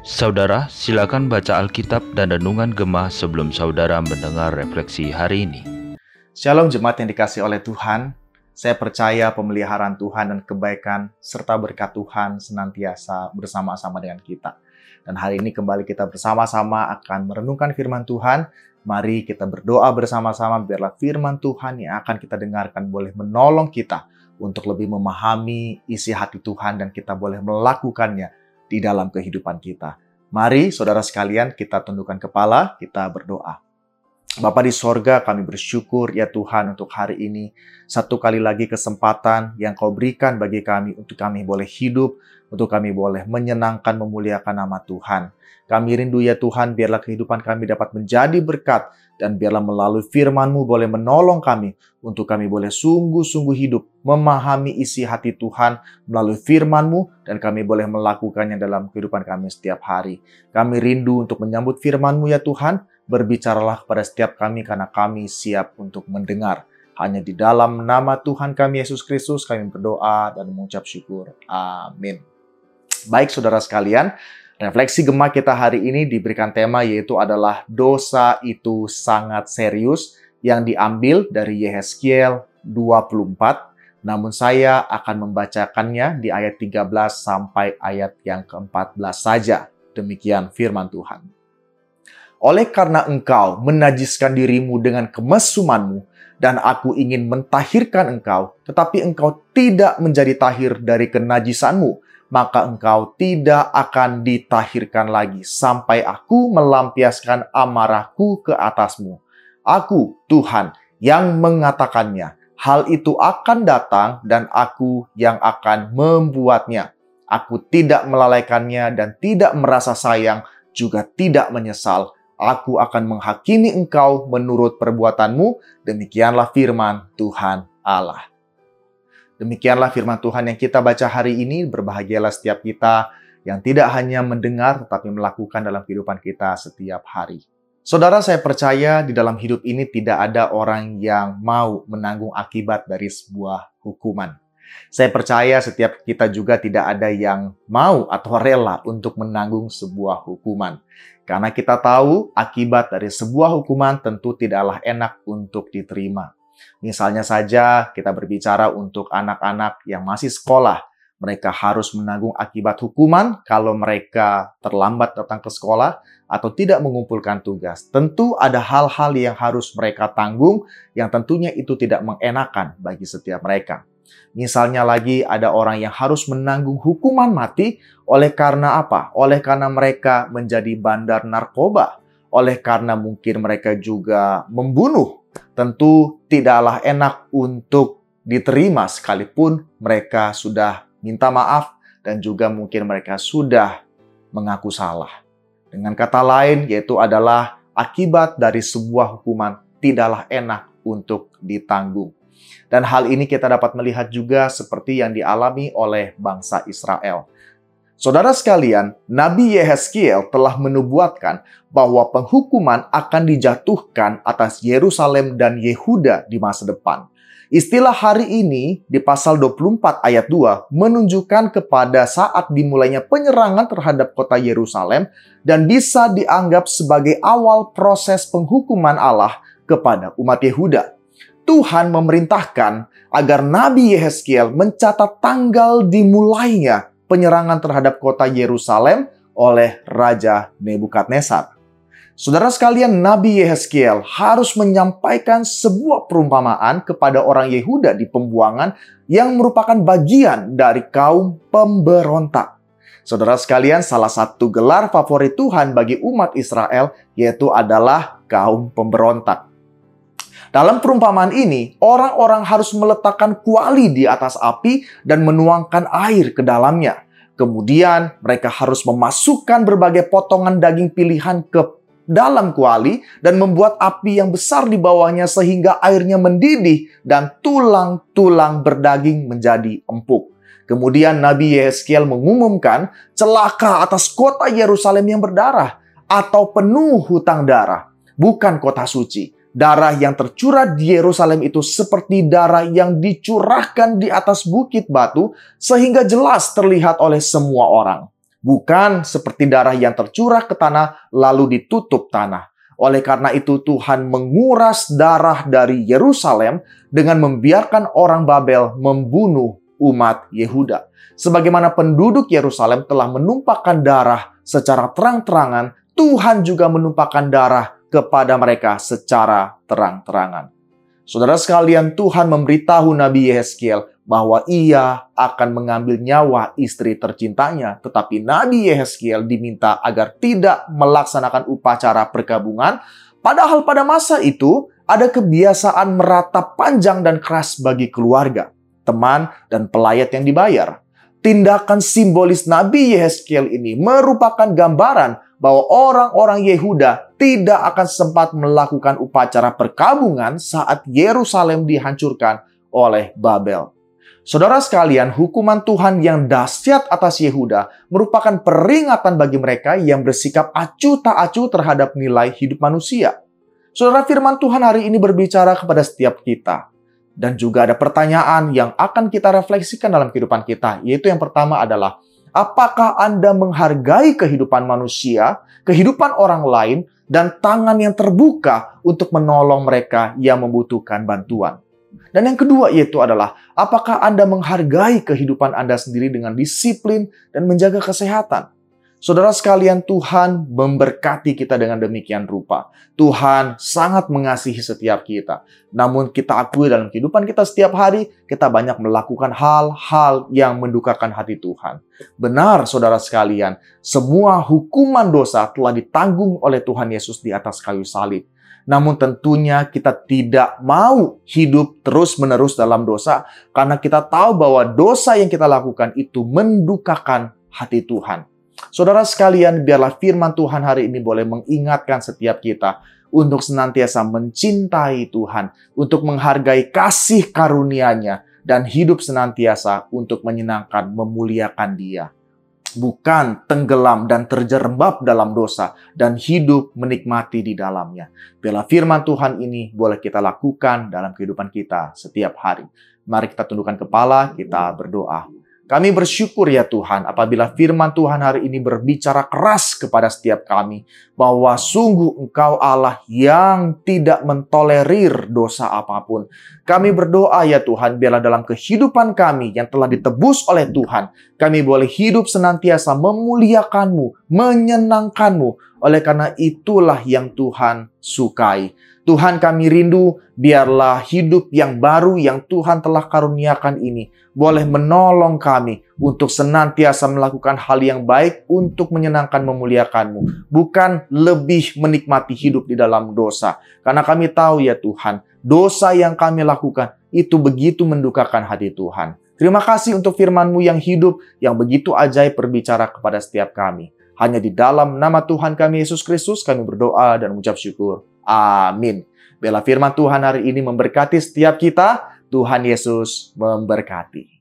Saudara, silakan baca Alkitab dan Renungan Gemah sebelum saudara mendengar refleksi hari ini. Shalom jemaat yang dikasih oleh Tuhan. Saya percaya pemeliharaan Tuhan dan kebaikan serta berkat Tuhan senantiasa bersama-sama dengan kita. Dan hari ini kembali kita bersama-sama akan merenungkan firman Tuhan. Mari kita berdoa bersama-sama biarlah firman Tuhan yang akan kita dengarkan boleh menolong kita untuk lebih memahami isi hati Tuhan dan kita boleh melakukannya di dalam kehidupan kita. Mari saudara sekalian kita tundukkan kepala, kita berdoa. Bapa di sorga kami bersyukur ya Tuhan untuk hari ini. Satu kali lagi kesempatan yang kau berikan bagi kami untuk kami boleh hidup, untuk kami boleh menyenangkan memuliakan nama Tuhan. Kami rindu ya Tuhan biarlah kehidupan kami dapat menjadi berkat dan biarlah melalui firman-Mu boleh menolong kami untuk kami boleh sungguh-sungguh hidup memahami isi hati Tuhan melalui firman-Mu dan kami boleh melakukannya dalam kehidupan kami setiap hari. Kami rindu untuk menyambut firman-Mu ya Tuhan, berbicaralah kepada setiap kami karena kami siap untuk mendengar. Hanya di dalam nama Tuhan kami Yesus Kristus kami berdoa dan mengucap syukur. Amin. Baik saudara sekalian, Refleksi Gemah kita hari ini diberikan tema yaitu adalah dosa itu sangat serius yang diambil dari Yehezkiel 24. Namun saya akan membacakannya di ayat 13 sampai ayat yang ke-14 saja. Demikian firman Tuhan. Oleh karena engkau menajiskan dirimu dengan kemesumanmu, dan aku ingin mentahirkan engkau, tetapi engkau tidak menjadi tahir dari kenajisanmu, maka engkau tidak akan ditahirkan lagi sampai aku melampiaskan amarahku ke atasmu. Aku, Tuhan, yang mengatakannya. Hal itu akan datang dan aku yang akan membuatnya. Aku tidak melalaikannya dan tidak merasa sayang, juga tidak menyesal. Aku akan menghakimi engkau menurut perbuatanmu. Demikianlah firman Tuhan Allah. Demikianlah firman Tuhan yang kita baca hari ini. Berbahagialah setiap kita yang tidak hanya mendengar tetapi melakukan dalam kehidupan kita setiap hari. Saudara, saya percaya di dalam hidup ini tidak ada orang yang mau menanggung akibat dari sebuah hukuman. Saya percaya setiap kita juga tidak ada yang mau atau rela untuk menanggung sebuah hukuman. Karena kita tahu akibat dari sebuah hukuman tentu tidaklah enak untuk diterima. Misalnya saja kita berbicara untuk anak-anak yang masih sekolah. Mereka harus menanggung akibat hukuman kalau mereka terlambat datang ke sekolah atau tidak mengumpulkan tugas. Tentu ada hal-hal yang harus mereka tanggung yang tentunya itu tidak mengenakan bagi setiap mereka. Misalnya lagi ada orang yang harus menanggung hukuman mati oleh karena apa? Oleh karena mereka menjadi bandar narkoba, oleh karena mungkin mereka juga membunuh tentu tidaklah enak untuk diterima sekalipun mereka sudah minta maaf dan juga mungkin mereka sudah mengaku salah. Dengan kata lain yaitu adalah akibat dari sebuah hukuman tidaklah enak untuk ditanggung. Dan hal ini kita dapat melihat juga seperti yang dialami oleh bangsa Israel. Saudara sekalian, Nabi Yehezkiel telah menubuatkan bahwa penghukuman akan dijatuhkan atas Yerusalem dan Yehuda di masa depan. Istilah hari ini di pasal 24 ayat 2 menunjukkan kepada saat dimulainya penyerangan terhadap kota Yerusalem dan bisa dianggap sebagai awal proses penghukuman Allah kepada umat Yehuda. Tuhan memerintahkan agar Nabi Yehezkiel mencatat tanggal dimulainya penyerangan terhadap kota Yerusalem oleh Raja Nebukadnezar. Saudara sekalian, Nabi Yehezkiel harus menyampaikan sebuah perumpamaan kepada orang Yehuda di pembuangan yang merupakan bagian dari kaum pemberontak. Saudara sekalian, salah satu gelar favorit Tuhan bagi umat Israel yaitu adalah kaum pemberontak. Dalam perumpamaan ini, orang-orang harus meletakkan kuali di atas api dan menuangkan air ke dalamnya. Kemudian mereka harus memasukkan berbagai potongan daging pilihan ke dalam kuali dan membuat api yang besar di bawahnya sehingga airnya mendidih dan tulang-tulang berdaging menjadi empuk. Kemudian Nabi Yehezkiel mengumumkan celaka atas kota Yerusalem yang berdarah atau penuh hutang darah, bukan kota suci. Darah yang tercurah di Yerusalem itu seperti darah yang dicurahkan di atas bukit batu sehingga jelas terlihat oleh semua orang. Bukan seperti darah yang tercurah ke tanah lalu ditutup tanah. Oleh karena itu Tuhan menguras darah dari Yerusalem dengan membiarkan orang Babel membunuh umat Yehuda. Sebagaimana penduduk Yerusalem telah menumpahkan darah secara terang-terangan, Tuhan juga menumpahkan darah kepada mereka secara terang-terangan. Saudara sekalian, Tuhan memberitahu Nabi Yehezkiel bahwa ia akan mengambil nyawa istri tercintanya, tetapi Nabi Yehezkiel diminta agar tidak melaksanakan upacara perkabungan, padahal pada masa itu ada kebiasaan meratap panjang dan keras bagi keluarga teman, dan pelayat yang dibayar. Tindakan simbolis Nabi Yehezkiel ini merupakan gambaran bahwa orang-orang Yehuda tidak akan sempat melakukan upacara perkabungan saat Yerusalem dihancurkan oleh Babel. Saudara sekalian, hukuman Tuhan yang dahsyat atas Yehuda merupakan peringatan bagi mereka yang bersikap acuh tak acuh terhadap nilai hidup manusia. Saudara firman Tuhan hari ini berbicara kepada setiap kita. Dan juga ada pertanyaan yang akan kita refleksikan dalam kehidupan kita, yaitu yang pertama adalah, apakah Anda menghargai kehidupan manusia, kehidupan orang lain, dan tangan yang terbuka untuk menolong mereka yang membutuhkan bantuan? Dan yang kedua yaitu adalah, apakah Anda menghargai kehidupan Anda sendiri dengan disiplin dan menjaga kesehatan? Saudara sekalian, Tuhan memberkati kita dengan demikian rupa. Tuhan sangat mengasihi setiap kita. Namun kita akui dalam kehidupan kita setiap hari, kita banyak melakukan hal-hal yang mendukakan hati Tuhan. Benar, saudara sekalian, semua hukuman dosa telah ditanggung oleh Tuhan Yesus di atas kayu salib. Namun tentunya kita tidak mau hidup terus-menerus dalam dosa karena kita tahu bahwa dosa yang kita lakukan itu mendukakan hati Tuhan. Saudara sekalian, biarlah firman Tuhan hari ini boleh mengingatkan setiap kita untuk senantiasa mencintai Tuhan, untuk menghargai kasih karunia-Nya, dan hidup senantiasa untuk menyenangkan, memuliakan Dia. Bukan tenggelam dan terjerembab dalam dosa, dan hidup menikmati di dalamnya. Biarlah firman Tuhan ini boleh kita lakukan dalam kehidupan kita setiap hari. Mari kita tundukkan kepala, kita berdoa. Kami bersyukur ya Tuhan apabila firman Tuhan hari ini berbicara keras kepada setiap kami bahwa sungguh Engkau Allah yang tidak mentolerir dosa apa pun. Kami berdoa ya Tuhan biarlah dalam kehidupan kami yang telah ditebus oleh Tuhan, kami boleh hidup senantiasa memuliakanmu, menyenangkanmu. Oleh karena itulah yang Tuhan sukai. Tuhan kami rindu, biarlah hidup yang baru yang Tuhan telah karuniakan ini boleh menolong kami untuk senantiasa melakukan hal yang baik untuk menyenangkan memuliakanmu. Bukan lebih menikmati hidup di dalam dosa. Karena kami tahu ya Tuhan, dosa yang kami lakukan itu begitu mendukakan hati Tuhan. Terima kasih untuk firman-Mu yang hidup, yang begitu ajaib berbicara kepada setiap kami. Hanya di dalam nama Tuhan kami Yesus Kristus kami berdoa dan mengucap syukur. Amin. Bela firman Tuhan hari ini memberkati setiap kita. Tuhan Yesus memberkati.